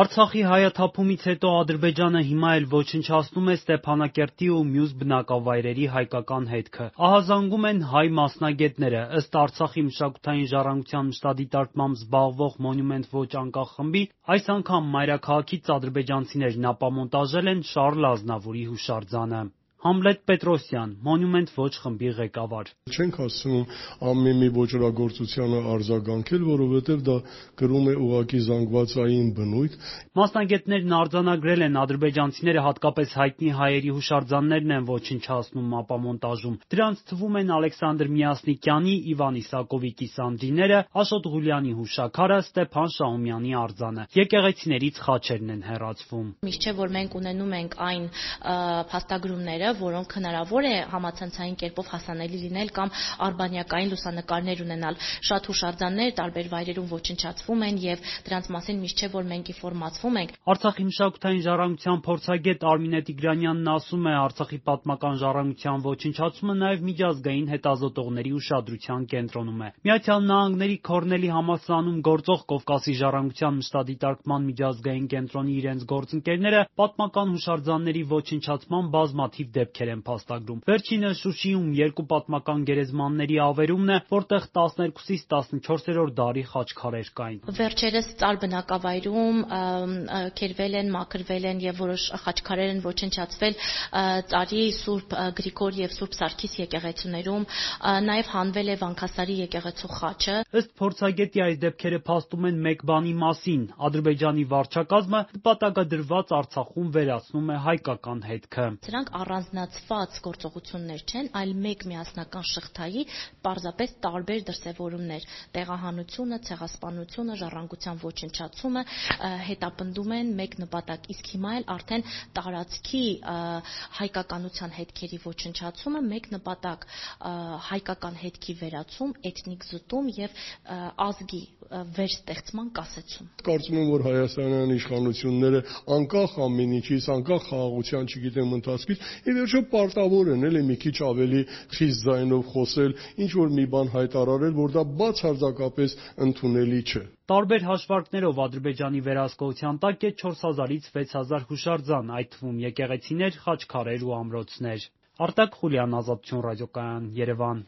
Արցախի հայաթափումից հետո Ադրբեջանը հիմա էլ ոչնչացնում է Ստեփանակերտի ու մյուս բնակավայրերի հայկական հետքը։ Ահազանգում են հայ մասնագետները։ Ըստ Արցախի մշակութային ժառանգության մշտադիտարկմամբ զբաղվող «Մոնումենտ ոչ անկախ» խմբի՝ այս անգամ մայրաքաղաքից ադրբեջանցիներն ապամոնտաժել են Շառլ Ազնավուրի հուշարձանը։ Համլետ Պետրոսյան, «Մոնումենտ ոչ» խմբի ղեկավար. «Չենք հասցնում ամեն մի ոճրագործությանը արձագանքել, որովհետև դա կրում է ուղղակի զանգվածային բնույթ»։ Մասնագետներն արձանագրել են՝ ադրբեջանցիները հատկապես հայտնի հայերի հուշարձաններն են ոչնչացնում, ապամոնտաժում։ Դրանց թվում են Ալեքսանդր Միասնիկյանի, Իվան Իսակովի կիսանդրիները, Աշոտ Ղուլյանի հուշաքարը, Ստեփան Շահումյանի արձանը։ Եկեղեցիներից խաչերն են հեռացվում։ Միշտ չէ, որ մենք ունենում ենք այն փաստագրումները, որոնք հնարավոր է համացանցային կերպով հասանելի լինել կամ արբանյակային լուսանկարներ ունենալ։ Շատ հուշարձաններ տարբեր վայրերում ոչնչացվում են եւ դրանց մասին միշտ չէ, որ մենք ինֆորմացվում ենք։ Արցախի մշակութային ժառանգության փորձագետ Արմինե Տիգրանյանն ասում է՝ Արցախի պատմական ժառանգության ոչնչացումը նաեւ միջազգային հետազոտողների ուշադրության կենտրոնում է։ Միացյալ Նահանգների Քորնելի համալսարանում գործող Կովկասի ժառանգության մշտադիտարկման միջազգային կենտրոնի իրենց գործընկերները պատմական հուշարձանների ոչնչացման բազմաթիվ դեպքեր են փաստագրում։ Վերջինը Շուշիում երկու պատմական գերեզմանների ավերումն է, որտեղ 12-ից 14-րդ դարի խաչքարեր կային։ Վերջերս Ծար բնակավայրում քերվել են, մաքրվել են եւ որոշ խաչքարեր են ոչնչացվել Ծարի Սուրբ Գրիգոր եւ Սուրբ Սարգիս եկեղեցիներում, նաեւ հանվել է Վանքասարի եկեղեցու խաչը։ Ըստ փորձագետի այս դեպքերը փաստում են մեկ բանի մասին՝ Ադրբեջանի վարչակազմը նպատակադրված Արցախում վերացնում է հայկական հետքը։ Սրանք առանձնացված գործողություններ չեն, այլ մեկ միասնական շղթայի պարզապես տարբեր դրսևորումներ՝ տեղահանությունը, ցեղասպանությունը, ժառանգության ոչնչացումը հետապնդում են մեկ նպատակ, իսկ հիմա էլ արդեն տարածքի հայկականության հետքերի ոչնչացումը մեկ նպատակ՝ հայկական հետքի վերացում, էթնիկ զտում եւ ազգի վերստեղծման կասեցում։ Կարծում եմ, որ հայաստանյան իշխանությունները անկախ ամեն ինչից, անկախ խաղաղության, չգիտեմ, ընթացքից, ի վերջո պարտավոր են էլի մի քիչ ավելի խիստ ձայնով խոսել, ինչ որ մի բան հայտարարել, որ դա բացարձակապես ընդունելի չէ։ Տարբեր հաշվարկներով Ադրբեջանի վերահսկողության տակ է 4000-ից 6000 հուշարձան, այդ թվում եկեղեցիներ, խաչքարեր ու ամրոցներ։ Արտակ Խուլյան, Ազատություն ռադիոկայան, Երևան։